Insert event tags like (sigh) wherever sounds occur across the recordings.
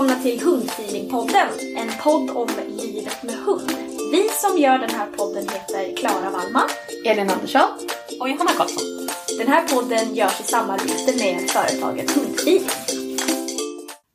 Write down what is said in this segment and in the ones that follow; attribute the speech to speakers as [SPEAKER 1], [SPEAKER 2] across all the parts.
[SPEAKER 1] Välkomna till Hundfeelingpodden, en podd om livet med hund. Vi som gör den här podden heter Klara Wallman.
[SPEAKER 2] Elin Andersson.
[SPEAKER 1] Och Johanna Karlsson. Den här podden görs i samarbete med företaget Hundfeeling.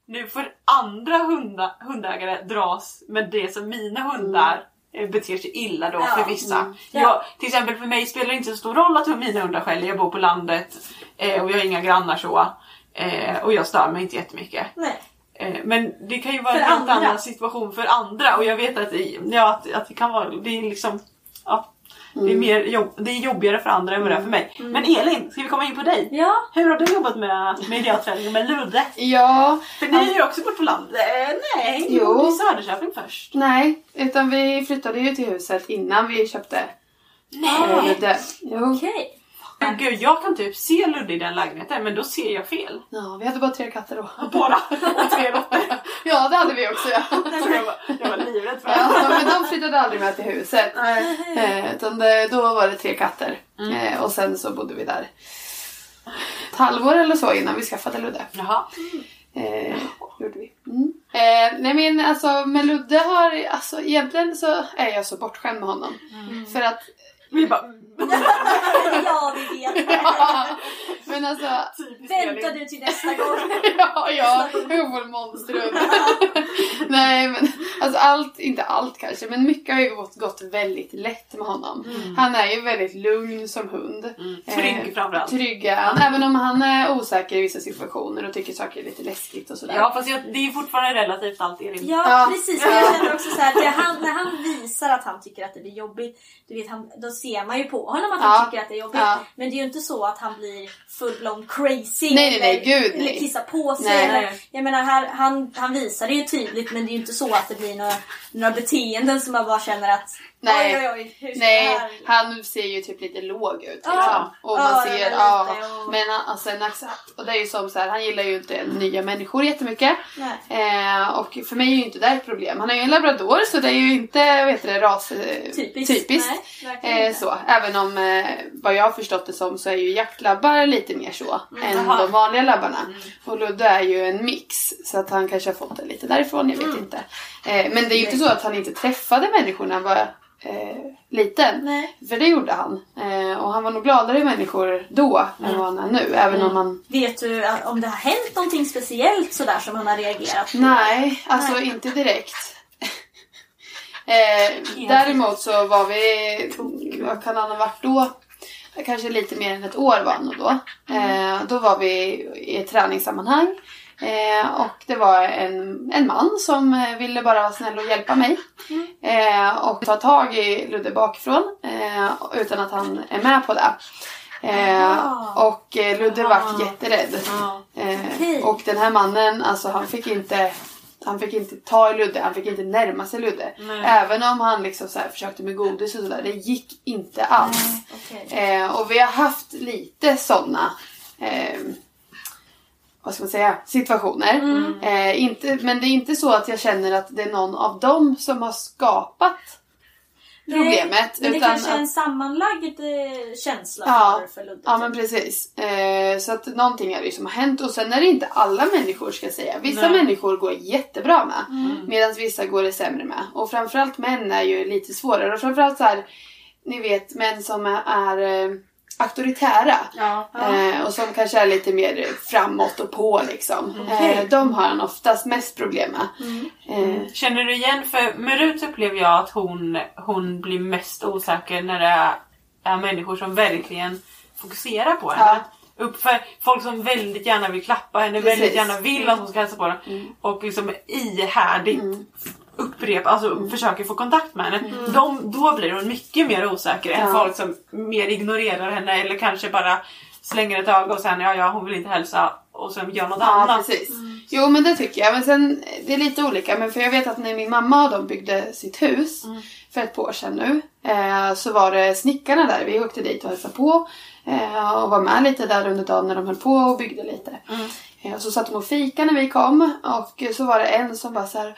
[SPEAKER 3] Nu får andra hunda, hundägare dras med det som mina hundar eh, beter sig illa då
[SPEAKER 1] Ja,
[SPEAKER 3] för vissa.
[SPEAKER 1] mm. Ja.
[SPEAKER 3] Jag, till exempel för mig spelar det inte så stor roll att mina hundar skäller. Jag bor på landet eh, och jag har inga grannar så. Eh, och jag stör mig inte jättemycket.
[SPEAKER 1] Nej.
[SPEAKER 3] Eh, Men det kan ju vara
[SPEAKER 1] För
[SPEAKER 3] en helt
[SPEAKER 1] andra.
[SPEAKER 3] annan situation för andra och jag vet att, det- ja, att, att det kan vara, det är liksom, ja, det,
[SPEAKER 1] Mm.
[SPEAKER 3] är mer jobb, det är jobbigare för andra än vad det är för mig. Men Elin, ska vi komma in på dig?
[SPEAKER 1] Ja,
[SPEAKER 3] Hur har du jobbat med miljöträning med Ludde?
[SPEAKER 2] Ja,
[SPEAKER 3] För ni är ju också bort på landet. Eh, Nej,
[SPEAKER 2] Jo.
[SPEAKER 3] i Söderköping först.
[SPEAKER 2] nej, utan vi flyttade ju till huset innan vi köpte eh, Ludde.
[SPEAKER 1] Okej.
[SPEAKER 3] Men gud, jag kan typ se Ludde i den lägenheten men då ser jag fel.
[SPEAKER 2] Ja, vi hade bara tre katter då.
[SPEAKER 3] Båda. Och tre råttor. (laughs)
[SPEAKER 2] Ja, det hade vi också ja.
[SPEAKER 3] Jag var, jag var livrädd för det.
[SPEAKER 2] ja men de flyttade aldrig med till huset. Eh, utan det, då var det tre katter. Eh, och sen så bodde vi där ett halvår eller så innan vi skaffade Ludde.
[SPEAKER 3] Jaha.
[SPEAKER 2] Eh, gjorde vi. Mm. Eh, nej men alltså med Ludde har, alltså egentligen så är jag så bortskämd med honom. För att
[SPEAKER 3] Vi bara... (laughs)
[SPEAKER 1] Ja, vi vet. (laughs)
[SPEAKER 2] men alltså
[SPEAKER 1] Vänta du till nästa gång. (laughs)
[SPEAKER 2] ja, ja, humormonstrum. Nej men alltså allt, inte allt kanske, men mycket har ju gått, gått väldigt lätt med honom. Han är ju väldigt lugn som hund.
[SPEAKER 3] Trygg
[SPEAKER 2] Eh,
[SPEAKER 3] framförallt.
[SPEAKER 2] Trygg han, även om han är osäker i vissa situationer och tycker saker är lite läskigt och sådär.
[SPEAKER 3] Ja fast jag, det är fortfarande relativt allt Elin.
[SPEAKER 1] Ja,
[SPEAKER 2] Ja.
[SPEAKER 1] precis. Jag känner också så här, det han, när han visar att han tycker att det blir jobbigt, du vet, han, då ser man ju på honom att han
[SPEAKER 2] Ja.
[SPEAKER 1] tycker att det är jobbigt.
[SPEAKER 2] Ja.
[SPEAKER 1] Men det är ju inte så att han blir full-blown crazy
[SPEAKER 2] Nej, nej, nej,
[SPEAKER 1] eller,
[SPEAKER 2] gud,
[SPEAKER 1] eller kissar på sig.
[SPEAKER 2] Nej.
[SPEAKER 1] Eller, jag menar, här, han, han visar det ju tydligt men det är ju inte så att det blir några, några beteenden som man bara känner att
[SPEAKER 2] Nej.
[SPEAKER 1] oj, oj, oj,
[SPEAKER 2] Nej, han ser ju typ lite låg ut. Liksom.
[SPEAKER 1] Ja.
[SPEAKER 2] Och man
[SPEAKER 1] är
[SPEAKER 2] ser,
[SPEAKER 1] väl
[SPEAKER 2] ja.
[SPEAKER 1] och-
[SPEAKER 2] Men han, alltså, en accept, och det är ju som så här, han gillar ju inte nya människor jättemycket. Eh, och för mig är ju inte det ett problem. Han är ju en labrador så det är ju inte heter det, ras,
[SPEAKER 1] Typiskt.
[SPEAKER 2] typiskt.
[SPEAKER 1] Nej,
[SPEAKER 2] Eh, så. Även om eh, vad jag har förstått det som så är ju jaktlabbar lite mer så än
[SPEAKER 1] jaha.
[SPEAKER 2] de vanliga labbarna. Och Ludde är ju en mix så att han kanske har fått det lite därifrån, jag vet inte. Eh, men det är ju inte så att han inte träffade människor när han var eh, liten.
[SPEAKER 1] Nej.
[SPEAKER 2] För det gjorde han. Eh, och han var nog gladare i människor då än vad han är nu. Även om han...
[SPEAKER 1] Vet du eh, om det har hänt någonting speciellt sådär som han har reagerat på?
[SPEAKER 2] Nej, alltså
[SPEAKER 1] Nej.
[SPEAKER 2] inte direkt. (laughs) eh, däremot så var vi, vad kan han ha varit då? Kanske lite mer än ett år var han nog då. Eh, då var vi i ett träningssammanhang. Eh, och det var en, en man som eh, ville bara vara snäll och hjälpa mig. Eh, och ta tag i Ludde bakifrån. Eh, utan att han är med på det.
[SPEAKER 1] Ah.
[SPEAKER 2] och eh, Ludde vart jätterädd.
[SPEAKER 3] Ja.
[SPEAKER 2] Eh,
[SPEAKER 1] Okej.
[SPEAKER 2] och den här mannen, alltså han fick inte han fick inte ta i Ludde, han fick inte närma sig Ludde.
[SPEAKER 3] Nej.
[SPEAKER 2] Även om han liksom så försökte med godis och sådär. Det gick inte alls.
[SPEAKER 1] Okej.
[SPEAKER 2] Eh, och vi har haft lite sådana vad ska man säga, situationer.
[SPEAKER 1] Mm.
[SPEAKER 2] Eh, inte, men det är inte så att jag känner att det är någon av dem som har skapat problemet.
[SPEAKER 1] Nej, men det
[SPEAKER 2] utan
[SPEAKER 1] kanske är en sammanlagd eh, känsla
[SPEAKER 2] Ja,
[SPEAKER 1] för, Ludde.
[SPEAKER 2] Ja men
[SPEAKER 1] typ.
[SPEAKER 2] precis. Eh, så att någonting är det som har hänt och sen är det inte alla människor ska jag säga. Vissa
[SPEAKER 3] Nej.
[SPEAKER 2] människor går jättebra med
[SPEAKER 1] Mm.
[SPEAKER 2] medan vissa går det sämre med. Och framförallt män är ju lite svårare och framförallt så här, ni vet män som är, är eh, auktoritära.
[SPEAKER 3] Ja.
[SPEAKER 2] Eh, och som kanske är lite mer framåt och på liksom. Eh, de har han oftast mest problem med.
[SPEAKER 1] Mm.
[SPEAKER 2] Eh,
[SPEAKER 3] Känner du igen, för med Rut upplever jag att hon, hon blir mest osäker när det är, är människor som verkligen fokuserar på henne. Upp för folk som väldigt gärna vill klappa henne,
[SPEAKER 2] Precis.
[SPEAKER 3] väldigt gärna vill att hon ska hälsa på henne. Och liksom ihärdigt upprepa, alltså försöker få kontakt med henne. De, då blir hon mycket mer osäker än
[SPEAKER 2] Ja.
[SPEAKER 3] folk som mer ignorerar henne eller kanske bara slänger ett öga och sen ja, ja hon vill inte hälsa och sen gör något
[SPEAKER 2] Ja,
[SPEAKER 3] annat.
[SPEAKER 2] precis. Jo, men det tycker jag. Men sen, det är lite olika. Men för jag vet att när min mamma och de byggde sitt hus för ett par år sedan nu. Eh, så var det snickarna där. Vi åkte dit och hälsade på. Eh, och var med lite där under dagen när de höll på och byggde lite. Eh, så satt de och fika när vi kom. Och så var det en som bara så här.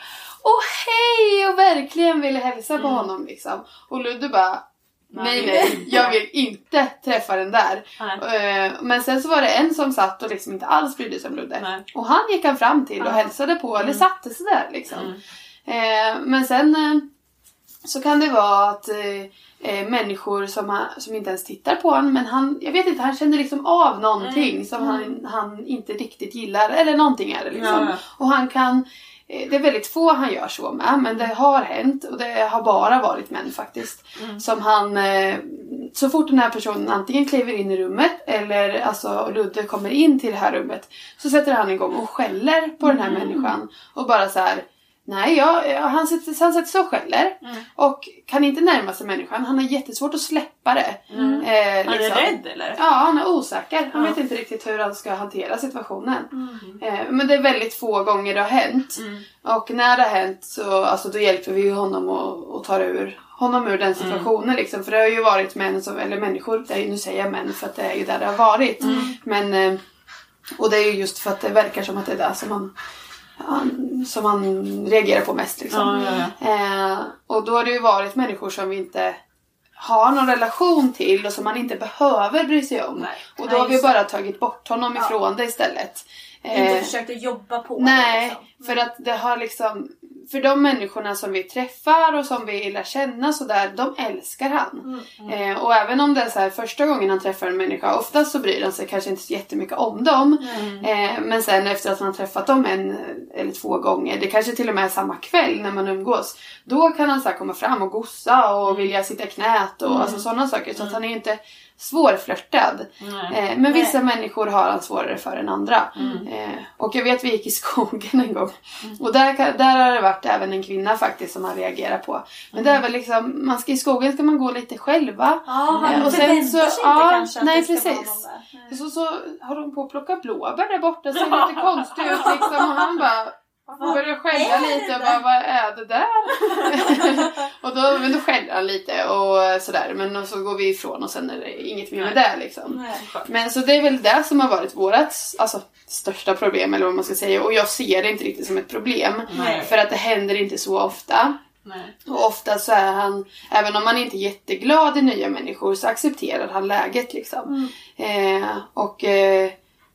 [SPEAKER 2] Åh hej! Och verkligen ville hälsa på honom liksom. Och Ludde bara. Nej, nej, jag vill inte träffa den där.
[SPEAKER 3] Nej.
[SPEAKER 2] Eh, Men sen så var det en som satt och liksom inte alls brydde sig om Ludde.
[SPEAKER 3] Nej.
[SPEAKER 2] Och han gick han fram till och hälsade på, eller satte sig där liksom. Eh, men sen eh, så kan det vara att människor som, som inte ens tittar på honom, men han, jag vet inte, han känner liksom av någonting som han, han inte riktigt gillar. Eller någonting är det liksom. Och han kan, det är väldigt få han gör så med, men det har hänt och det har bara varit män faktiskt. Som han, eh, så fort den här personen antingen kliver in i rummet eller alltså Ludde kommer in till det här rummet så sätter han igång och skäller på den här människan och bara så här. Nej, jag, han, sätter, han sätter sig och skäller och kan inte närma sig människan. Han har jättesvårt att släppa det. Eh,
[SPEAKER 3] Han är
[SPEAKER 2] liksom.
[SPEAKER 3] rädd eller?
[SPEAKER 2] Ja, han är osäker. Han
[SPEAKER 3] Ja.
[SPEAKER 2] vet inte riktigt hur han ska hantera situationen.
[SPEAKER 3] Mm.
[SPEAKER 2] Eh, men det är väldigt få gånger det har hänt. Och när det har hänt så alltså, då hjälper vi honom och, och tar ur honom ur den situationen. Liksom. För det har ju varit män, som, eller människor, det är, nu säger jag män för att det är ju där det har varit. Men, eh, och det är ju just för att det verkar som att det är det som man, som man reagerar på mest. Liksom.
[SPEAKER 3] Ja, ja,
[SPEAKER 2] Eh, och då har det ju varit människor som vi inte har någon relation till och som man inte behöver bry sig om.
[SPEAKER 3] Nej.
[SPEAKER 2] Och då
[SPEAKER 1] Nej,
[SPEAKER 2] har vi bara tagit bort honom ifrån det istället.
[SPEAKER 1] Inte
[SPEAKER 2] Eh,
[SPEAKER 1] försökt att jobba på det.
[SPEAKER 2] Nej,
[SPEAKER 1] Liksom.
[SPEAKER 2] för att det har liksom... För de människorna som vi träffar och som vi lär känna sådär, de älskar han.
[SPEAKER 1] Mm.
[SPEAKER 2] Eh, och även om det är så här första gången han träffar en människa, oftast så bryr han sig kanske inte så jättemycket om dem. Eh, men sen efter att man har träffat dem en eller två gånger, det kanske till och med är samma kväll när man umgås, då kan han så här komma fram och gossa och vilja sitta i knät och alltså sådana saker. Så att han är inte svårflörtad.
[SPEAKER 3] Nej.
[SPEAKER 2] Eh, men vissa människor har han svårare för än andra. Eh, och jag vet vi gick i skogen (laughs) en gång. Och där, där har det varit även en kvinna faktiskt som har reagerat på. Men det är väl liksom, man ska i skogen ska man gå lite själva.
[SPEAKER 1] Ja, han
[SPEAKER 2] Eh, och sen så-
[SPEAKER 1] sig inte
[SPEAKER 2] ja,
[SPEAKER 1] kanske att
[SPEAKER 2] nej,
[SPEAKER 1] det ska
[SPEAKER 2] precis.
[SPEAKER 1] vara någon där. Nej.
[SPEAKER 2] Så, så har de på att plocka blåbär där borta, ser (laughs) lite konstigt ut liksom. Och han bara börjar skälla
[SPEAKER 1] är
[SPEAKER 2] lite och bara, vad är det där? (laughs) och då, men då skäller han lite och sådär. Men så går vi ifrån och sen är det inget mer med det liksom. Men så det är väl det som har varit vårt alltså, största problem eller vad man ska säga. Och jag ser det inte riktigt som ett problem.
[SPEAKER 3] Nej.
[SPEAKER 2] För att det händer inte så ofta.
[SPEAKER 3] Nej.
[SPEAKER 2] Och ofta så är han, även om man inte är jätteglad i nya människor så accepterar han läget liksom. Eh, och eh,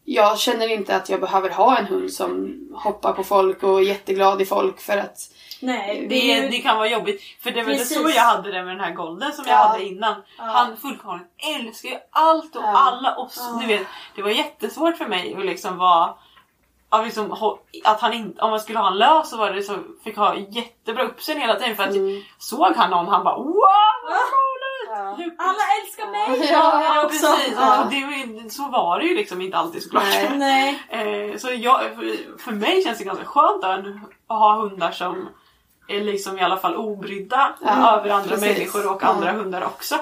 [SPEAKER 2] jag känner inte att jag behöver ha en hund som hoppar på folk och är jätteglad i folk för att
[SPEAKER 1] Nej,
[SPEAKER 3] Det,
[SPEAKER 1] är ju-
[SPEAKER 3] det kan vara jobbigt. För det var väl
[SPEAKER 1] Precis.
[SPEAKER 3] så jag hade det med den här golden som jag
[SPEAKER 2] Ja.
[SPEAKER 3] hade innan. Han fullkomligt älskar ju allt och
[SPEAKER 2] Ja.
[SPEAKER 3] alla oss. Du vet, det var jättesvårt för mig att liksom vara att, liksom, att han inte, om man skulle ha en lös så var det så fick ha jättebra uppsyn hela tiden för att såg han någon han bara wow
[SPEAKER 1] Alla älskar mig!
[SPEAKER 2] Ja,
[SPEAKER 3] Ja,
[SPEAKER 1] också.
[SPEAKER 3] precis.
[SPEAKER 1] Ja.
[SPEAKER 3] Det, var ju- så var det ju liksom inte alltid såklart.
[SPEAKER 2] Nej. (laughs)
[SPEAKER 3] Eh, så jag, för- mig känns det ganska skönt att ha hundar som är liksom i alla fall obrydda
[SPEAKER 2] Ja,
[SPEAKER 3] över andra
[SPEAKER 2] precis.
[SPEAKER 3] människor och andra hundar också.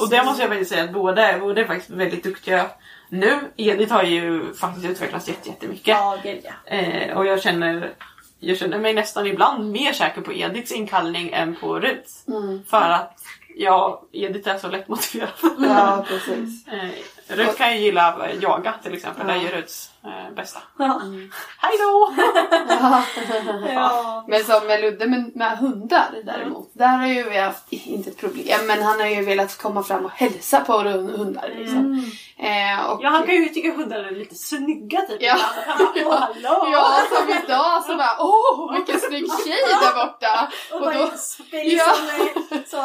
[SPEAKER 3] Och det måste jag faktiskt säga att båda, båda är faktiskt väldigt duktiga nu. Edith har ju faktiskt utvecklats jätte- jättemycket.
[SPEAKER 1] Ja, gud ja.
[SPEAKER 3] Eh, och jag känner, jag känner mig nästan ibland mer säker på Ediths inkallning än på Ruths. För att ja, Edith är så lättmotiverad.
[SPEAKER 2] Ja, precis. (laughs)
[SPEAKER 3] Ruth kan ju gilla jaga till exempel. Det är ju Ruths eh, bästa.
[SPEAKER 1] Ja. (laughs)
[SPEAKER 3] Hej då! (laughs)
[SPEAKER 1] Ja.
[SPEAKER 2] Men som med Ludde med, med hundar däremot. Där har ju vi haft, inte ett problem, men han har ju velat komma fram och hälsa på run- hundar. Liksom. Eh, och,
[SPEAKER 3] Ja, han kan ju tycka hundar är lite snygga typ.
[SPEAKER 2] Ja.
[SPEAKER 3] bara, "Åh, hallå! (laughs)
[SPEAKER 2] Ja, som idag så bara åh vilken snygg tjej där borta.
[SPEAKER 1] Och,
[SPEAKER 2] Och
[SPEAKER 1] bara
[SPEAKER 2] då-
[SPEAKER 1] så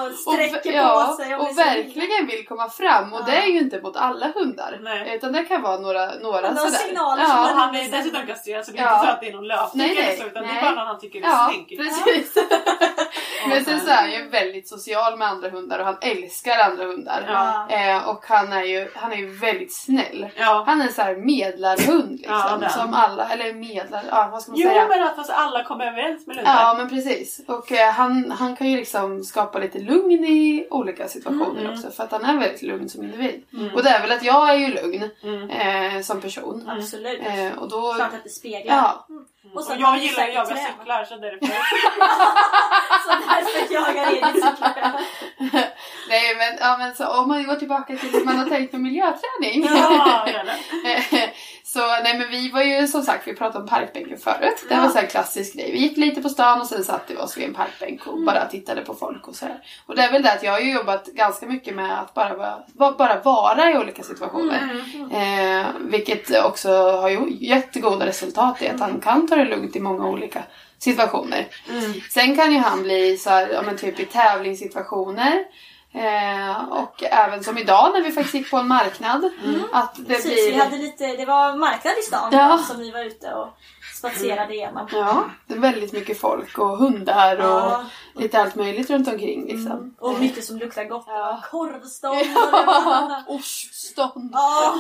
[SPEAKER 2] Och,
[SPEAKER 1] sträcker
[SPEAKER 2] ja,
[SPEAKER 1] på sig.
[SPEAKER 2] och
[SPEAKER 1] blir så-
[SPEAKER 2] verkligen vill komma fram och det är ju inte mot alla hundar.
[SPEAKER 3] Nej.
[SPEAKER 2] Utan det kan vara några, några
[SPEAKER 1] de
[SPEAKER 2] sådär.
[SPEAKER 1] signaler
[SPEAKER 2] ja.
[SPEAKER 1] som
[SPEAKER 3] Och
[SPEAKER 1] man-
[SPEAKER 3] han är dessutom kastrerad så det är
[SPEAKER 2] Ja.
[SPEAKER 3] inte så att det är någon löpning
[SPEAKER 2] Nej, nej.
[SPEAKER 3] eller så utan det
[SPEAKER 2] Nej.
[SPEAKER 3] är bara någon han tycker är
[SPEAKER 2] Ja,
[SPEAKER 3] snygg.
[SPEAKER 2] precis. (laughs) Men sen så är han ju väldigt social med andra hundar och han älskar andra hundar.
[SPEAKER 1] Ja.
[SPEAKER 2] Eh, och han är, ju, han är ju väldigt snäll.
[SPEAKER 3] Ja.
[SPEAKER 2] Han är en sån här medlarhund liksom.
[SPEAKER 3] Ja,
[SPEAKER 2] som alla, eller medlar, ja vad ska man
[SPEAKER 3] Jo
[SPEAKER 2] säga?
[SPEAKER 3] men att fast alla kommer överens med Ludde.
[SPEAKER 2] Ja men precis. Och eh, han, han kan ju liksom skapa lite lugn i olika situationer
[SPEAKER 3] Mm.
[SPEAKER 2] också. För att han är väldigt lugn som individ. Och det är väl att jag är ju lugn
[SPEAKER 3] Mm.
[SPEAKER 2] eh, som person.
[SPEAKER 1] Absolut.
[SPEAKER 2] Eh, och då...
[SPEAKER 1] Klart att det speglar.
[SPEAKER 2] Ja,
[SPEAKER 1] Och,
[SPEAKER 3] Och
[SPEAKER 1] sen
[SPEAKER 3] jag gillar att jaga
[SPEAKER 1] träna.
[SPEAKER 3] cyklar så därför. (laughs) (laughs)
[SPEAKER 1] Så därför jagar Edith cyklar. (laughs)
[SPEAKER 2] nej men, ja, men så, om man går tillbaka till hur man har tänkt med miljöträning.
[SPEAKER 3] ja.
[SPEAKER 2] Så nej men vi var ju som sagt, vi pratade om parkbänken förut. Det var en sån här klassisk grej. Vi gick lite på stan och sen satte vi oss vid en parkbänk och bara tittade på folk och sådär. Och det är väl det att jag har ju jobbat ganska mycket med att bara, vara- va- bara vara i olika situationer. Eh, vilket också har ju jättegoda resultat i att han kan ta det lugnt i många olika situationer. Sen kan ju han bli så här, ja, men typ i tävlingssituationer. Eh, och även som idag när vi faktiskt gick på en marknad. Att det
[SPEAKER 1] Precis,
[SPEAKER 2] blir...
[SPEAKER 1] vi hade lite, det var marknad i stan
[SPEAKER 2] Ja.
[SPEAKER 1] som vi var ute och spatserade igenom.
[SPEAKER 2] Ja, det är väldigt mycket folk och hundar och
[SPEAKER 1] Ja.
[SPEAKER 2] Lite allt möjligt runt omkring liksom.
[SPEAKER 1] Och mycket som luktar gott.
[SPEAKER 2] Ja.
[SPEAKER 1] Korvstånd (laughs) det.
[SPEAKER 2] Oststånd. (laughs)
[SPEAKER 1] Ja.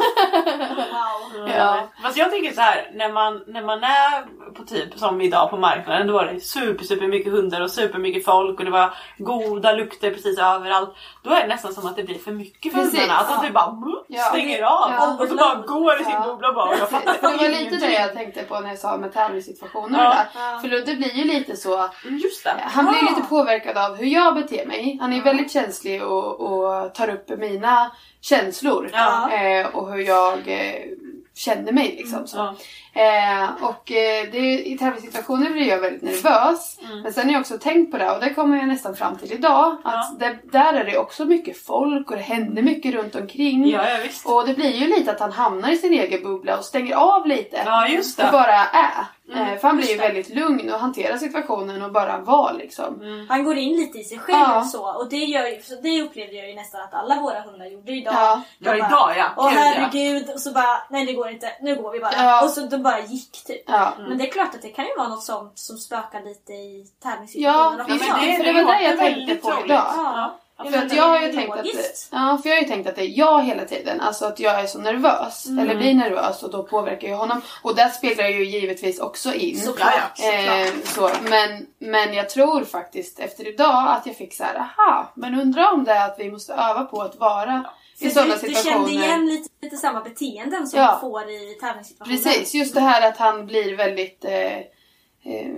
[SPEAKER 1] Wow.
[SPEAKER 2] Ja.
[SPEAKER 3] Fast jag tänker så här, när man, när man är på typ som idag på marknaden, då var det super, super mycket hundar och super mycket folk och det var goda lukter precis överallt. Då är det nästan som att det blir för mycket för
[SPEAKER 2] Precis.
[SPEAKER 3] hundarna. Att de typ bara
[SPEAKER 2] Ja.
[SPEAKER 3] stänger av
[SPEAKER 2] Ja.
[SPEAKER 3] och så bara går i sin
[SPEAKER 2] Ja.
[SPEAKER 3] bubbla bara. och Jag fattar
[SPEAKER 2] För (laughs) det var lite det jag tänkte på när jag sa med tävlingssituationer
[SPEAKER 3] Ja.
[SPEAKER 2] det där. För Ludde blir ju lite så
[SPEAKER 3] Mm, Just det.
[SPEAKER 2] Han blir
[SPEAKER 1] Ah.
[SPEAKER 2] Påverkad av hur jag beter mig. Han är väldigt känslig och, och tar upp mina känslor.
[SPEAKER 3] Ja.
[SPEAKER 2] Eh, och hur jag eh, känner mig liksom. Så.
[SPEAKER 3] Ja.
[SPEAKER 2] Eh, och eh, det, i tävlingssituationer blir jag väldigt nervös.
[SPEAKER 3] Mm.
[SPEAKER 2] Men sen har jag också tänkt på det och det kommer jag nästan fram till idag. Att det, där är det också mycket folk och det händer mycket runt omkring.
[SPEAKER 3] Ja, ja.
[SPEAKER 2] Och det blir ju lite att han hamnar i sin egen bubbla och stänger av lite.
[SPEAKER 3] Ja, just
[SPEAKER 2] Och
[SPEAKER 3] det.
[SPEAKER 2] bara är. Eh, för han blir ju
[SPEAKER 1] det.
[SPEAKER 2] väldigt lugn och hanterar situationen och bara var liksom.
[SPEAKER 1] Han går in lite i sig själv
[SPEAKER 2] Ja.
[SPEAKER 1] så och det, gör, så det upplevde jag ju nästan att alla våra hundar gjorde idag.
[SPEAKER 2] Ja.
[SPEAKER 1] De
[SPEAKER 3] Ja,
[SPEAKER 1] bara,
[SPEAKER 3] idag ja.
[SPEAKER 1] Åh
[SPEAKER 3] Gud, ja.
[SPEAKER 1] herregud och så bara nej det går inte, nu går vi bara.
[SPEAKER 2] Ja.
[SPEAKER 1] Och så de bara gick typ.
[SPEAKER 2] Ja.
[SPEAKER 1] Men det är klart att det kan ju vara något sånt som spökar lite i
[SPEAKER 2] Ja,
[SPEAKER 1] tävlingssituationer
[SPEAKER 2] visst. det- för det var det jag tänkte på idag.
[SPEAKER 1] Ja.
[SPEAKER 3] Ja,
[SPEAKER 2] För att jag har ju tänkt att ja, för jag har ju tänkt att det är jag hela tiden. Alltså att jag är så nervös.
[SPEAKER 1] Mm.
[SPEAKER 2] Eller blir nervös och då påverkar jag honom. Och det speglar ju givetvis också in.
[SPEAKER 1] Såklart.
[SPEAKER 3] Ja,
[SPEAKER 2] Eh, så. Men, men jag tror faktiskt efter idag att jag fick så här, aha, men undrar om det är att vi måste öva på att vara i
[SPEAKER 1] För
[SPEAKER 2] sådana
[SPEAKER 1] du, du
[SPEAKER 2] situationer.
[SPEAKER 1] kände igen lite, lite samma beteenden som
[SPEAKER 2] Ja.
[SPEAKER 1] du får i tävlingssituationer.
[SPEAKER 2] Precis, just det här att han blir väldigt, eh, eh,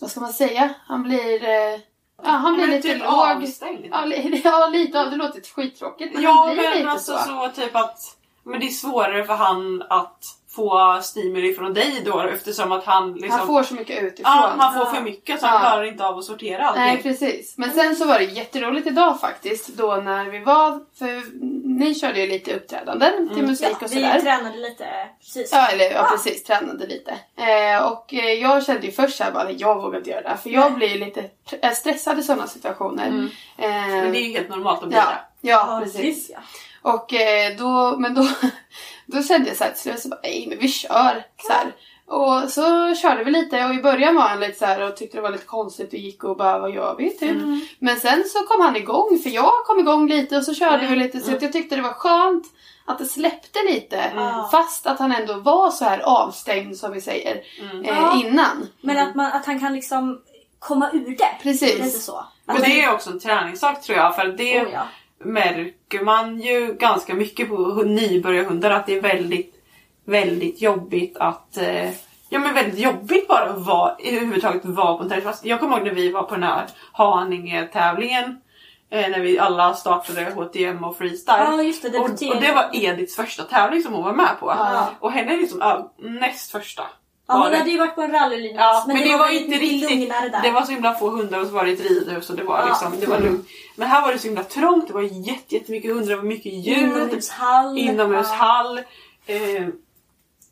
[SPEAKER 2] vad ska man säga? Han blir, eh, ja han blir
[SPEAKER 3] Men
[SPEAKER 2] lite
[SPEAKER 3] typ
[SPEAKER 2] låg.
[SPEAKER 3] avstängd.
[SPEAKER 2] Ja, li- (laughs) ja, lite av det låter skittråkigt men
[SPEAKER 3] Ja
[SPEAKER 2] han blir
[SPEAKER 3] men
[SPEAKER 2] lite
[SPEAKER 3] alltså
[SPEAKER 2] så.
[SPEAKER 3] så. typ att men det är svårare för han att få stimuli från dig då eftersom att han liksom
[SPEAKER 2] Han får så mycket utifrån.
[SPEAKER 3] ja, han får
[SPEAKER 1] Ja.
[SPEAKER 3] för mycket så
[SPEAKER 2] Ja.
[SPEAKER 3] han klarar inte av att sortera allting.
[SPEAKER 2] Nej precis. Men sen så var det jätteroligt idag faktiskt då när vi var, för ni körde ju lite uppträdanden till musik och
[SPEAKER 1] Vi
[SPEAKER 2] sådär.
[SPEAKER 1] tränade lite precis.
[SPEAKER 2] Ja, eller ja, precis, tränade lite. Eh, och eh, jag kände ju först såhär bara, jag vågar inte göra det här. För jag
[SPEAKER 1] Nej.
[SPEAKER 2] blir ju lite äh, stressad i sådana situationer.
[SPEAKER 3] Mm.
[SPEAKER 2] Eh,
[SPEAKER 3] Men det är ju helt normalt att bli
[SPEAKER 2] ja,
[SPEAKER 3] det.
[SPEAKER 2] ja,
[SPEAKER 1] Ja,
[SPEAKER 2] precis.
[SPEAKER 1] gud, ja.
[SPEAKER 2] Och eh, då, men då, (laughs) då kände jag såhär till slut så bara, nej men vi kör. Så här. Och så körde vi lite och i början var han lite så här och tyckte det var lite konstigt och gick och bara vad gör vi typ. Men sen så kom han igång för jag kom igång lite och så körde vi lite så att jag tyckte det var skönt att det släppte lite.
[SPEAKER 1] Mm.
[SPEAKER 2] Fast att han ändå var så här avstängd som vi säger eh,
[SPEAKER 1] Ja.
[SPEAKER 2] innan.
[SPEAKER 1] Men att, man, att han kan liksom komma ur det.
[SPEAKER 2] Precis.
[SPEAKER 1] Lite så.
[SPEAKER 3] Men det är också en träningssak tror jag för att det
[SPEAKER 1] Oh, ja.
[SPEAKER 3] märker man ju ganska mycket på hu- nybörjarhundar att det är väldigt, väldigt jobbigt att eh, Ja men väldigt jobbigt bara att vara, överhuvudtaget vara på en träningsplats. Jag kommer ihåg när vi var på den här Haninge-tävlingen. Eh, när vi alla startade HTM och freestyle.
[SPEAKER 1] Ja, just det,
[SPEAKER 3] och, och det var Ediths första tävling som hon var med på.
[SPEAKER 1] Ja.
[SPEAKER 3] Och henne är liksom näst första.
[SPEAKER 1] Ja,
[SPEAKER 3] var
[SPEAKER 1] hon
[SPEAKER 3] det.
[SPEAKER 1] hade ju varit på en rallylinje.
[SPEAKER 3] Ja, men, det, var,
[SPEAKER 1] väldigt
[SPEAKER 3] inte riktigt. Det var så himla få hundar och så var det ett ridhus och det var
[SPEAKER 1] Ja.
[SPEAKER 3] liksom, det var lugnt. Men här var det så himla trångt, det var jätte, jättemycket hundar, det var mycket ljud.
[SPEAKER 1] Inomhushall.
[SPEAKER 3] Inomhushall. Eh,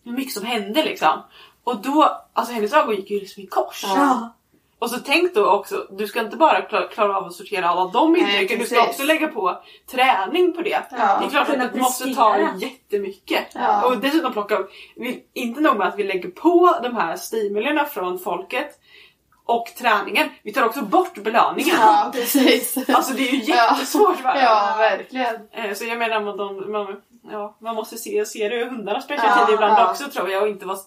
[SPEAKER 3] mycket som hände liksom. Och då, alltså hennes ögon gick ju liksom i kors.
[SPEAKER 1] Ja.
[SPEAKER 3] Och så tänk då också, du ska inte bara klara, klara av att sortera alla de intrycken, du ska också lägga på träning på det.
[SPEAKER 2] Ja,
[SPEAKER 3] det är klart att det måste ta jättemycket.
[SPEAKER 2] Ja.
[SPEAKER 3] Och dessutom plocka, inte nog med att vi lägger på de här stimulerna från folket och träningen, vi tar också bort belöningen.
[SPEAKER 2] Ja, precis.
[SPEAKER 3] Alltså det är ju jättesvårt va?
[SPEAKER 2] Ja, verkligen.
[SPEAKER 3] Eh, Så jag menar man, de, man, ja, man måste se, se det ur hundarnas perspektiv
[SPEAKER 2] Ja,
[SPEAKER 3] ibland
[SPEAKER 2] ja.
[SPEAKER 3] också tror jag och inte vara,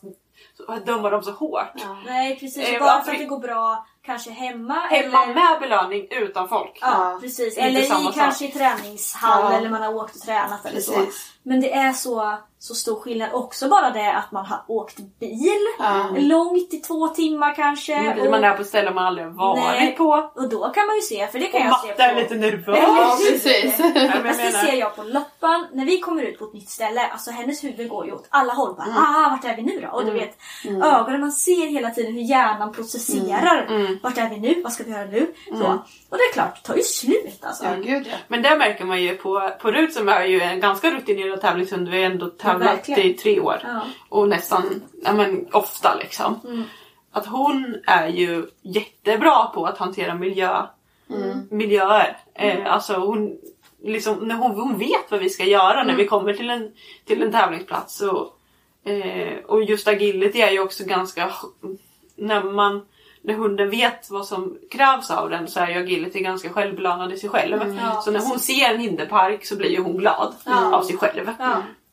[SPEAKER 3] döma dem så hårt.
[SPEAKER 1] Nej precis,
[SPEAKER 3] Eh,
[SPEAKER 1] bara
[SPEAKER 3] att
[SPEAKER 1] för att
[SPEAKER 3] vi-
[SPEAKER 1] det går bra kanske hemma.
[SPEAKER 3] Hemma
[SPEAKER 1] eller...
[SPEAKER 3] med belöning utan folk.
[SPEAKER 1] Ja,
[SPEAKER 2] Ja,
[SPEAKER 1] precis.
[SPEAKER 3] är
[SPEAKER 1] Eller i
[SPEAKER 3] sak.
[SPEAKER 1] kanske i träningshall
[SPEAKER 2] Ja.
[SPEAKER 1] eller man har åkt och tränat eller så.
[SPEAKER 2] Precis.
[SPEAKER 1] Men det är så, så stor skillnad. Också bara det att man har åkt bil
[SPEAKER 2] Ja.
[SPEAKER 1] långt i två timmar kanske.
[SPEAKER 3] Mm,
[SPEAKER 1] och,
[SPEAKER 3] man är på ställen man aldrig varit
[SPEAKER 1] Nej.
[SPEAKER 3] på.
[SPEAKER 1] och då kan man ju se, för det kan
[SPEAKER 3] Och
[SPEAKER 1] jag se
[SPEAKER 3] Matte är
[SPEAKER 1] på...
[SPEAKER 3] lite nervös. (laughs)
[SPEAKER 2] Ja, precis.
[SPEAKER 3] Ja,
[SPEAKER 1] Fast det ser jag på loppan. När vi kommer ut på ett nytt ställe, alltså hennes huvud går ju åt alla håll. Bara,
[SPEAKER 3] Mm.
[SPEAKER 1] ah, vart är vi nu då? Och du vet, ögonen, man ser hela tiden hur hjärnan processerar.
[SPEAKER 3] Mm.
[SPEAKER 1] Vart är vi nu? Vad ska vi göra nu? Så. Och det är klart, det tar ju slut alltså.
[SPEAKER 2] Ja, gud ja.
[SPEAKER 3] Men där märker man ju på, på Rut som är ju en ganska rutinerad tävlingshund. Vi har ändå tävlat
[SPEAKER 1] verkligen.
[SPEAKER 3] i tre år.
[SPEAKER 1] Ja.
[SPEAKER 3] Och nästan, ja men ofta liksom.
[SPEAKER 1] Mm.
[SPEAKER 3] Att hon är ju jättebra på att hantera miljö, miljöer. Eh, alltså hon, liksom, när hon, hon vet vad vi ska göra när vi kommer till en, till en tävlingsplats. Och, eh, och just agility är ju också ganska... När man när hunden vet vad som krävs av den så är ju agility ganska självbelönad i sig själv.
[SPEAKER 1] Ja,
[SPEAKER 3] så när hon ser en hinderpark så blir ju hon glad
[SPEAKER 1] Ja.
[SPEAKER 3] av sig själv.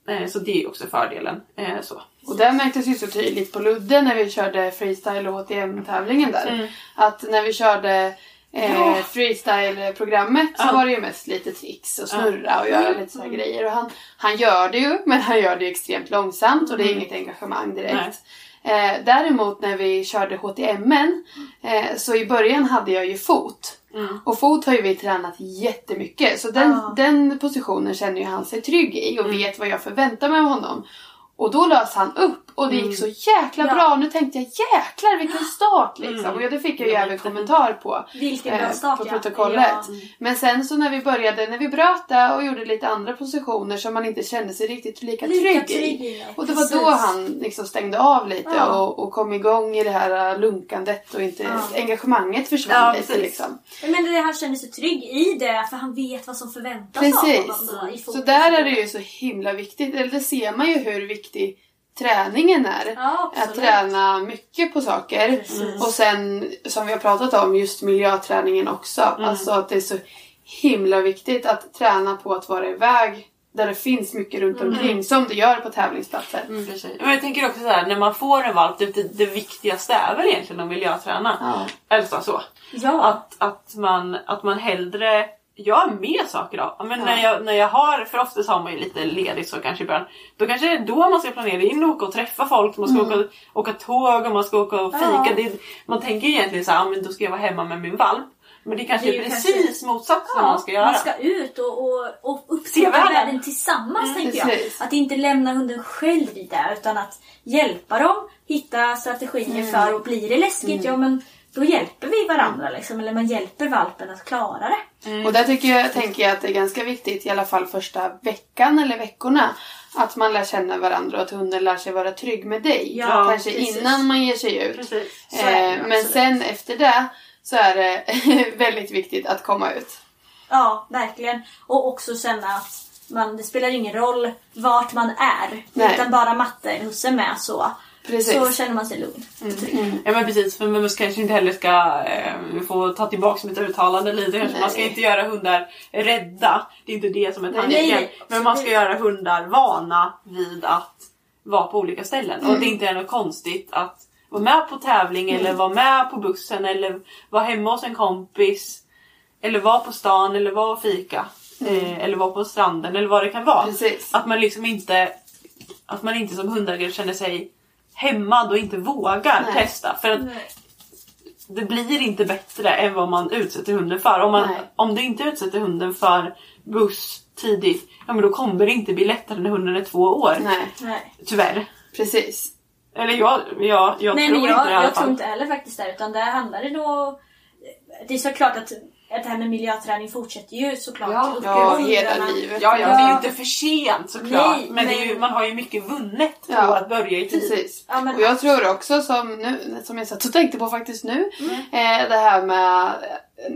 [SPEAKER 3] Eh, så det är ju också fördelen. Eh, så.
[SPEAKER 2] Och det märktes ju så tydligt på Ludde när vi körde freestyle och HTM-tävlingen där. Att när vi körde eh,
[SPEAKER 3] Ja.
[SPEAKER 2] freestyle-programmet så
[SPEAKER 3] Ja.
[SPEAKER 2] var det ju mest lite tricks och snurra och göra lite såna grejer. Och han, han gör det ju, men han gör det extremt långsamt och det är inget engagemang direkt. Eh, däremot när vi körde HTM'n eh, så i början hade jag ju fot. Och fot har ju vi tränat jättemycket så den,
[SPEAKER 1] Ja.
[SPEAKER 2] den positionen känner ju han sig trygg i och vet vad jag förväntar mig av honom. Och då lös han upp och det gick så jäkla
[SPEAKER 1] Ja.
[SPEAKER 2] bra. Nu tänkte jag jäklar vilken start (gasps) liksom. Och ja, det fick jag ju även kommentar på.
[SPEAKER 1] Vilken bra
[SPEAKER 2] eh,
[SPEAKER 1] start
[SPEAKER 2] på
[SPEAKER 1] ja.
[SPEAKER 2] protokollet.
[SPEAKER 1] Ja.
[SPEAKER 2] Men sen så när vi började, när vi bröt det och gjorde lite andra positioner som man inte kände sig riktigt lika,
[SPEAKER 1] Lika
[SPEAKER 2] trygg,
[SPEAKER 1] trygg
[SPEAKER 2] i. Och det
[SPEAKER 1] Precis.
[SPEAKER 2] var då han liksom stängde av lite
[SPEAKER 1] Ja.
[SPEAKER 2] och, och kom igång i det här äh, lunkandet och inte engagemanget försvann lite
[SPEAKER 3] precis.
[SPEAKER 2] liksom.
[SPEAKER 1] Men det, han känner sig trygg i det för han vet vad som förväntas av
[SPEAKER 2] Precis.
[SPEAKER 1] honom. Då, i
[SPEAKER 2] Så där är det ju så himla viktigt, eller det ser man ju hur viktig träningen är.
[SPEAKER 1] Ja,
[SPEAKER 2] Att träna mycket på saker.
[SPEAKER 1] Precis.
[SPEAKER 2] Och sen som vi har pratat om, just miljöträningen också. Alltså att det är så himla viktigt att träna på att vara iväg där det finns mycket runt omkring. Som det gör på tävlingsplatser.
[SPEAKER 3] Mm, precis. Men jag tänker också så här, när man får en valp, det, det viktigaste är väl egentligen att miljöträna.
[SPEAKER 2] Ja.
[SPEAKER 3] Eller så. så.
[SPEAKER 1] Ja.
[SPEAKER 3] Att, att, man, att man hellre gör mer saker då. Ja, Men när, jag, när jag har, för oftast har man ju lite ledigt så kanske i början. Då kanske det är då man ska planera in och åka och träffa folk. Man ska åka, åka tåg och man ska åka och fika.
[SPEAKER 1] Ja.
[SPEAKER 3] Det, man tänker egentligen så här, ja, men då ska jag vara hemma med min valp. Men det kanske
[SPEAKER 1] Det är
[SPEAKER 3] är, precis
[SPEAKER 1] kanske-
[SPEAKER 3] motsatsen man ska göra.
[SPEAKER 1] Man ska ut och, och, och upptäcka
[SPEAKER 3] världen.
[SPEAKER 1] världen tillsammans tänker jag.
[SPEAKER 2] precis.
[SPEAKER 1] Att inte lämna hunden själv i det utan att hjälpa dem hitta strategier för och blir det läskigt, ja men då hjälper vi varandra liksom. Eller man hjälper valpen att klara det.
[SPEAKER 2] Och där tycker jag, tänker jag att det är ganska viktigt, i alla fall första veckan eller veckorna, att man lär känna varandra och att hunden lär sig vara trygg med dig.
[SPEAKER 1] Ja,
[SPEAKER 2] Kanske
[SPEAKER 1] precis.
[SPEAKER 2] innan man ger sig ut.
[SPEAKER 1] Är
[SPEAKER 2] Eh, men sen efter det så är det (laughs) väldigt viktigt att komma ut.
[SPEAKER 1] Ja, verkligen. Och också känna att man, det spelar ingen roll vart man är.
[SPEAKER 2] Nej.
[SPEAKER 1] Utan bara matte eller husse med så,
[SPEAKER 2] Precis. Mm.
[SPEAKER 1] så känner man sig lugn. och trygg.
[SPEAKER 3] Ja men precis, för man kanske inte heller ska, eh, får ta tillbaka mitt uttalande lite kanske. Man ska
[SPEAKER 2] Nej.
[SPEAKER 3] inte göra hundar rädda. Det är inte det som är
[SPEAKER 2] Nej,
[SPEAKER 3] tanken.
[SPEAKER 1] nej, nej.
[SPEAKER 3] Men man ska göra hundar vana vid att vara på olika ställen. Och
[SPEAKER 2] Mm.
[SPEAKER 3] det inte är något konstigt att vara med på tävling eller vara med på bussen eller vara hemma hos en kompis. Eller vara på stan eller vara och fika. Eh, eller vara på stranden eller vad det kan vara.
[SPEAKER 2] Precis.
[SPEAKER 3] Att man liksom inte att man inte som hundägare känner sig hämmad och inte vågar
[SPEAKER 2] Nej.
[SPEAKER 3] testa. För att
[SPEAKER 1] Nej.
[SPEAKER 3] det blir inte bättre än vad man utsätter hunden för. Om, man,
[SPEAKER 2] Nej.
[SPEAKER 3] om du inte utsätter hunden för buss tidigt, ja men då kommer det inte bli lättare när hunden är två år.
[SPEAKER 2] Nej,
[SPEAKER 1] Nej.
[SPEAKER 3] Tyvärr.
[SPEAKER 2] precis.
[SPEAKER 3] Eller jag, jag, jag
[SPEAKER 1] Nej
[SPEAKER 3] tror
[SPEAKER 1] men
[SPEAKER 3] inte
[SPEAKER 1] jag,
[SPEAKER 3] det i alla
[SPEAKER 1] jag tror
[SPEAKER 3] fall.
[SPEAKER 1] inte heller faktiskt det utan där handlar det nog... Det är såklart att, att det här med miljöträning fortsätter ju såklart
[SPEAKER 2] Ja, ja hela livet.
[SPEAKER 3] Ja, ja,
[SPEAKER 1] Ja.
[SPEAKER 3] det är ju inte för sent såklart.
[SPEAKER 1] Nej,
[SPEAKER 3] men det är ju,
[SPEAKER 1] men-
[SPEAKER 3] man har ju mycket vunnet på
[SPEAKER 2] Ja,
[SPEAKER 3] att börja i tid.
[SPEAKER 2] Precis.
[SPEAKER 1] Ja, men
[SPEAKER 2] och jag tror också som, nu, som jag satt och tänkte på faktiskt nu.
[SPEAKER 1] Mm.
[SPEAKER 2] Eh, det här med,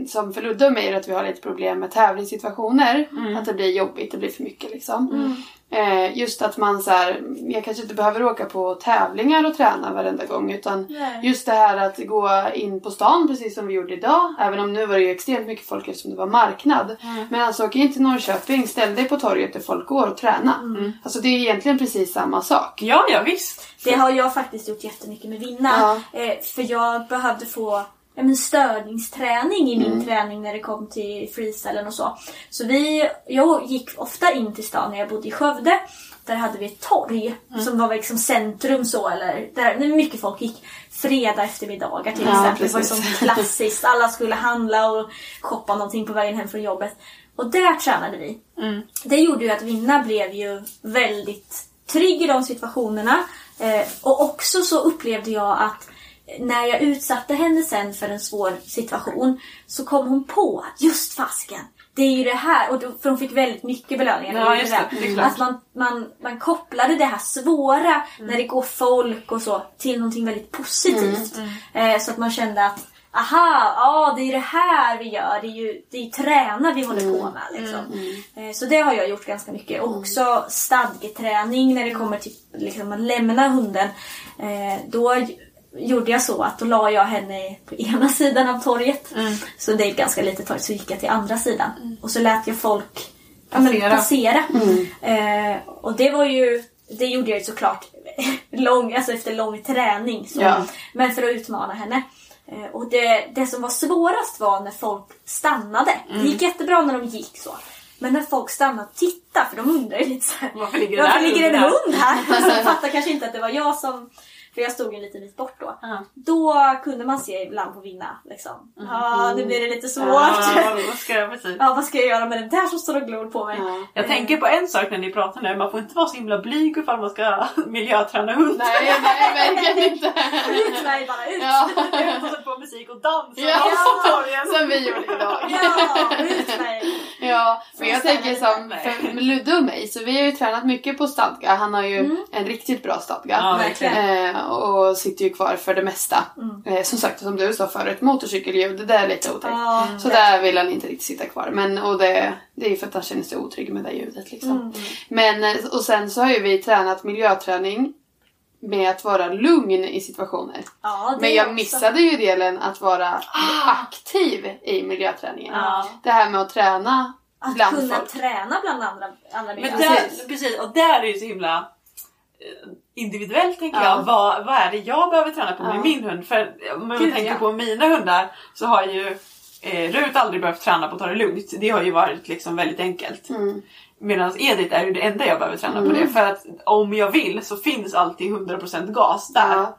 [SPEAKER 2] som för Ludde och mig, är att vi har lite problem med tävlingssituationer.
[SPEAKER 1] Mm.
[SPEAKER 2] Att det blir jobbigt, det blir för mycket liksom. Eh, just att man så här, jag kanske inte behöver åka på tävlingar och träna varenda gång. Utan
[SPEAKER 1] Nej.
[SPEAKER 2] just det här att gå in på stan precis som vi gjorde idag. Även om nu var det ju extremt mycket folk eftersom det var marknad. Men alltså åk in till Norrköping, ställ dig på torget där folk går och träna. Alltså det är egentligen precis samma sak.
[SPEAKER 3] Ja, ja visst.
[SPEAKER 1] Det har jag faktiskt gjort jättemycket med Vinna. Eh, för jag behövde få ja, men störningsträning i min
[SPEAKER 2] Mm.
[SPEAKER 1] träning när det kom till freestylen och så. Så vi, jag gick ofta in till stan när jag bodde i Skövde. Där hade vi ett torg
[SPEAKER 2] Mm.
[SPEAKER 1] som var liksom centrum så eller där mycket folk gick fredag eftermiddagar till
[SPEAKER 2] Ja,
[SPEAKER 1] exempel. Det var som klassiskt. Alla skulle handla och shoppa någonting på vägen hem från jobbet. Och där tränade vi. Det gjorde ju att Vinna blev ju väldigt trygg i de situationerna. Eh, och också så upplevde jag att när jag utsatte henne sen för en svår situation så kom hon på att just fasken. Det är ju det här, och då, för hon fick väldigt mycket belöningar.
[SPEAKER 3] Ja, just det, det.
[SPEAKER 1] Att man, man, man kopplade det här svåra, när det går folk och så, till någonting väldigt positivt. Eh, så att man kände att Aha, ja det är det här vi gör. Det är ju det är träna vi håller på med. Liksom. Eh, Så det har jag gjort ganska mycket. Och också stadgeträning när det kommer till liksom, att lämna hunden. Eh, Då gjorde jag så att då la jag henne på ena sidan av torget. Så det är ett ganska litet torg. Så gick jag till andra sidan. Och så lät jag folk ja,
[SPEAKER 3] Passera.
[SPEAKER 1] passera. Eh, och det var ju det gjorde jag ju såklart (laughs) lång, alltså efter lång träning. Så.
[SPEAKER 2] Ja.
[SPEAKER 1] Men för att utmana henne. Eh, Och det, det som var svårast var när folk stannade.
[SPEAKER 3] Mm.
[SPEAKER 1] Det gick jättebra när de gick så. Men när folk stannade och tittade, för de undrar ju lite så här,
[SPEAKER 3] Varför ligger det
[SPEAKER 1] varför
[SPEAKER 3] där
[SPEAKER 1] ligger en
[SPEAKER 3] hunden
[SPEAKER 1] hund här? (laughs) Så fattade kanske inte att det var jag som... För jag stod en liten bit bort då.
[SPEAKER 3] Ja.
[SPEAKER 1] Då kunde man se ibland på vinna. Liksom. Ja, nu blir det lite svårt.
[SPEAKER 3] Ja, vad- vad ska jag precis? (laughs)
[SPEAKER 1] Ja, vad ska jag göra med den där som står och glor på mig?
[SPEAKER 3] Jag tänker på en sak när ni pratar nu, man får inte vara så himla blyg ifall man ska (laughs) miljöträna hund.
[SPEAKER 2] Nej, nej, verkligen inte.
[SPEAKER 1] Ut Sverige bara, ut!
[SPEAKER 2] Ja.
[SPEAKER 3] Ut och sätta på musik och dansa
[SPEAKER 2] Ja.
[SPEAKER 3] på torgen.
[SPEAKER 2] Som vi gjorde idag.
[SPEAKER 1] Ja, ut Sverige!
[SPEAKER 2] Ja, men jag tänker som för Ludde och mig, så vi har ju tränat mycket på stadga. Han har ju en riktigt bra stadga.
[SPEAKER 3] Ja,
[SPEAKER 1] verkligen.
[SPEAKER 2] Eh, och sitter ju kvar för det mesta. Eh, som sagt, som du sa förut, motorcykelljud, det där är lite otäckt.
[SPEAKER 1] Ja,
[SPEAKER 2] så där vill han inte riktigt sitta kvar. Men, och det, det är ju för att han känner sig otrygg med det ljudet. Liksom. Men, eh, och sen så har ju vi tränat miljöträning med att vara lugn i situationer.
[SPEAKER 1] Ja,
[SPEAKER 2] Men jag
[SPEAKER 1] också-
[SPEAKER 2] missade ju delen att vara aktiv i miljöträningen.
[SPEAKER 1] Ja.
[SPEAKER 2] Det här med att träna
[SPEAKER 1] Att
[SPEAKER 2] bland
[SPEAKER 1] kunna
[SPEAKER 2] folk.
[SPEAKER 1] träna bland andra, andra
[SPEAKER 3] Men där, precis. och där är det ju så himla eh, individuellt tänker
[SPEAKER 2] Ja.
[SPEAKER 3] jag. Vad, vad är det jag behöver träna på med
[SPEAKER 2] Ja.
[SPEAKER 3] min hund? För om man
[SPEAKER 1] Gud,
[SPEAKER 3] tänker
[SPEAKER 1] ja.
[SPEAKER 3] på mina hundar så har ju eh, Rut aldrig behövt träna på att ta det lugnt. Det har ju varit liksom väldigt enkelt.
[SPEAKER 2] Mm.
[SPEAKER 3] Medan Edith är ju det enda jag behöver träna på det. För att om jag vill så finns alltid 100% gas där.
[SPEAKER 2] Ja.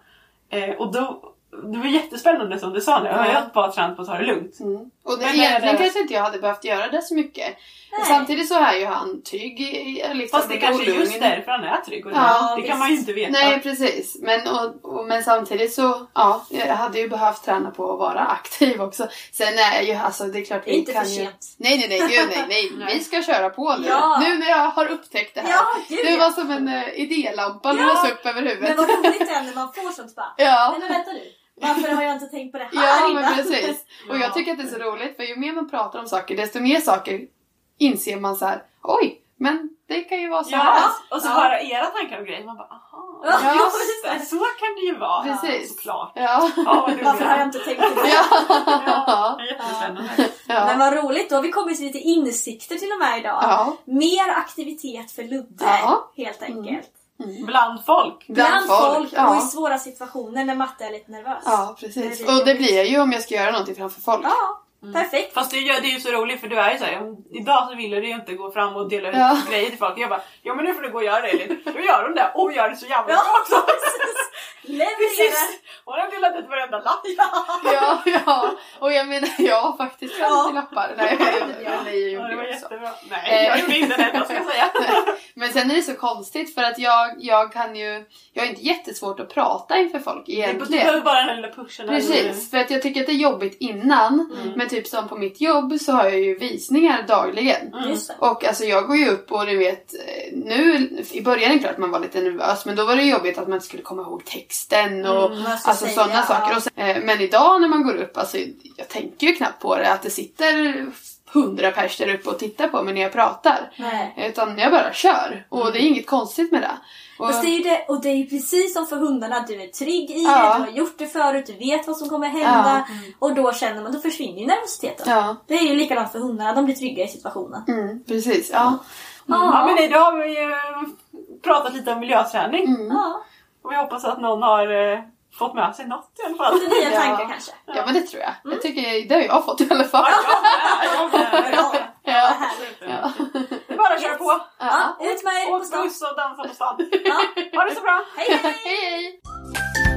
[SPEAKER 3] Eh, och då, det var jättespännande som du sa nu. Jag har
[SPEAKER 2] Ja.
[SPEAKER 3] bara tränat på att ta det lugnt.
[SPEAKER 2] Mm. Och det,
[SPEAKER 3] Men
[SPEAKER 2] egentligen
[SPEAKER 3] det-
[SPEAKER 2] kanske inte jag hade behövt göra det så mycket. Men
[SPEAKER 1] Nej.
[SPEAKER 2] samtidigt så är ju han trygg. Liksom,
[SPEAKER 3] Fast det
[SPEAKER 2] och
[SPEAKER 3] kanske är just därför han är trygg. Och
[SPEAKER 2] Ja,
[SPEAKER 3] det
[SPEAKER 1] visst.
[SPEAKER 3] kan man ju inte veta.
[SPEAKER 2] Nej precis. Men, och, och, men samtidigt så, ja, jag hade ju behövt träna på att vara (laughs) aktiv också. Sen är ju, alltså det är klart
[SPEAKER 1] Det är
[SPEAKER 2] vi
[SPEAKER 1] inte
[SPEAKER 2] kan
[SPEAKER 1] för
[SPEAKER 2] ju...
[SPEAKER 1] sent.
[SPEAKER 2] Nej nej nej, gud, nej, nej.
[SPEAKER 3] Nej. (laughs)
[SPEAKER 2] Vi ska köra på nu.
[SPEAKER 1] Ja.
[SPEAKER 2] Nu när jag har upptäckt det här.
[SPEAKER 1] Ja, gud,
[SPEAKER 2] det var som en uh, idélampa
[SPEAKER 1] Ja.
[SPEAKER 2] lös upp över huvudet.
[SPEAKER 1] Men vad roligt (laughs) det är när man får sånt bara.
[SPEAKER 2] Ja.
[SPEAKER 1] Nej men vänta nu. Varför har jag inte tänkt på det här
[SPEAKER 2] Ja
[SPEAKER 1] innan?
[SPEAKER 2] men precis. Och
[SPEAKER 3] Ja.
[SPEAKER 2] jag tycker att det är så roligt för ju mer man pratar om saker desto mer saker inser man så här. oj, men det kan ju vara så här.
[SPEAKER 3] Ja, och så
[SPEAKER 1] Ja.
[SPEAKER 3] höra era tankar och grejer. Man bara aha.
[SPEAKER 1] Ja,
[SPEAKER 2] Ja,
[SPEAKER 3] just det. Så kan det ju vara.
[SPEAKER 2] Precis.
[SPEAKER 3] Såklart.
[SPEAKER 2] Ja.
[SPEAKER 3] Ja, vad roligt.
[SPEAKER 1] Varför har jag inte tänkt på det?
[SPEAKER 2] Ja.
[SPEAKER 3] Jättespännande.
[SPEAKER 1] Men
[SPEAKER 2] Ja.
[SPEAKER 1] vad roligt, då har vi kommit till lite insikter till och med idag.
[SPEAKER 2] Ja.
[SPEAKER 1] Mer aktivitet för Ludde,
[SPEAKER 2] Ja.
[SPEAKER 1] helt enkelt.
[SPEAKER 3] Bland folk.
[SPEAKER 1] Bland folk,
[SPEAKER 2] ja.
[SPEAKER 1] och i svåra situationer när matte är lite nervös.
[SPEAKER 2] Ja,
[SPEAKER 1] Det
[SPEAKER 2] precis.
[SPEAKER 1] blir
[SPEAKER 2] Och det blir jag ju om jag ska göra någonting framför folk.
[SPEAKER 1] Ja, Perfekt.
[SPEAKER 3] Fast det, gör- det är ju så roligt för du är ju såhär, idag så ville du ju inte gå fram och dela ut
[SPEAKER 2] Ja.
[SPEAKER 3] grejer till folk. Jag bara, ja men nu får du gå och göra det Elin. Då gör hon det och gör det så jävla
[SPEAKER 1] Ja,
[SPEAKER 3] bra också. (laughs)
[SPEAKER 1] precis.
[SPEAKER 3] Hon har delat ut varenda lapp.
[SPEAKER 2] Ja, ja. Och jag menar, jag har faktiskt 50
[SPEAKER 1] Ja.
[SPEAKER 2] lappar. Nej,
[SPEAKER 1] Ja.
[SPEAKER 2] eller jag
[SPEAKER 3] Ja,
[SPEAKER 2] gjorde
[SPEAKER 3] det var
[SPEAKER 2] det också.
[SPEAKER 3] jättebra. Nej, jag
[SPEAKER 2] Eh.
[SPEAKER 3] gjorde inte det enda ska jag säga. (laughs)
[SPEAKER 2] Men sen är det så konstigt för att jag, jag kan ju, jag har inte jättesvårt att prata inför folk
[SPEAKER 3] Du
[SPEAKER 2] egentligen.
[SPEAKER 3] behöver bara den lilla pushen.
[SPEAKER 2] Precis, för att jag tycker att det är jobbigt innan. Men typ som på mitt jobb så har jag ju visningar dagligen.
[SPEAKER 1] Det.
[SPEAKER 2] Och alltså jag går ju upp och du vet, eh, nu i början är det klart att man var lite nervös men då var det jobbigt att man inte skulle komma ihåg texten och
[SPEAKER 1] Mm, vad ska
[SPEAKER 2] alltså sådana saker. Och sen, eh, men idag när man går upp, alltså jag tänker ju knappt på det att det sitter hundra pers där uppe och tittar på mig när jag pratar.
[SPEAKER 1] Nej.
[SPEAKER 2] Utan jag bara kör och det är inget konstigt med det. Och,
[SPEAKER 1] Fast det är det, och det är ju precis som för hundarna, du är trygg i
[SPEAKER 2] Ja.
[SPEAKER 1] det, du har gjort det förut, du vet vad som kommer hända. Och då känner man, då försvinner ju nervositeten.
[SPEAKER 2] Ja.
[SPEAKER 1] Det är ju likadant för hundarna, de blir trygga i situationen.
[SPEAKER 2] mm, precis, ja.
[SPEAKER 3] Ja men idag har vi ju pratat lite om miljöträning.
[SPEAKER 1] Ja,
[SPEAKER 3] Och vi hoppas att någon har eh, fått med sig något i alla fall.
[SPEAKER 1] lite nya
[SPEAKER 2] Ja.
[SPEAKER 1] tankar kanske.
[SPEAKER 2] Ja men det tror jag. Jag tycker, det har jag fått i alla fall.
[SPEAKER 3] Ja, jag med, jag med.
[SPEAKER 2] Ja.
[SPEAKER 3] Ja. Det är bara att köra på.
[SPEAKER 1] Ja, ut med er på
[SPEAKER 3] Och
[SPEAKER 1] stan.
[SPEAKER 3] buss och dansa på stan.
[SPEAKER 1] Ja.
[SPEAKER 3] Ha det så bra!
[SPEAKER 1] Hej hej!
[SPEAKER 2] Hej hej!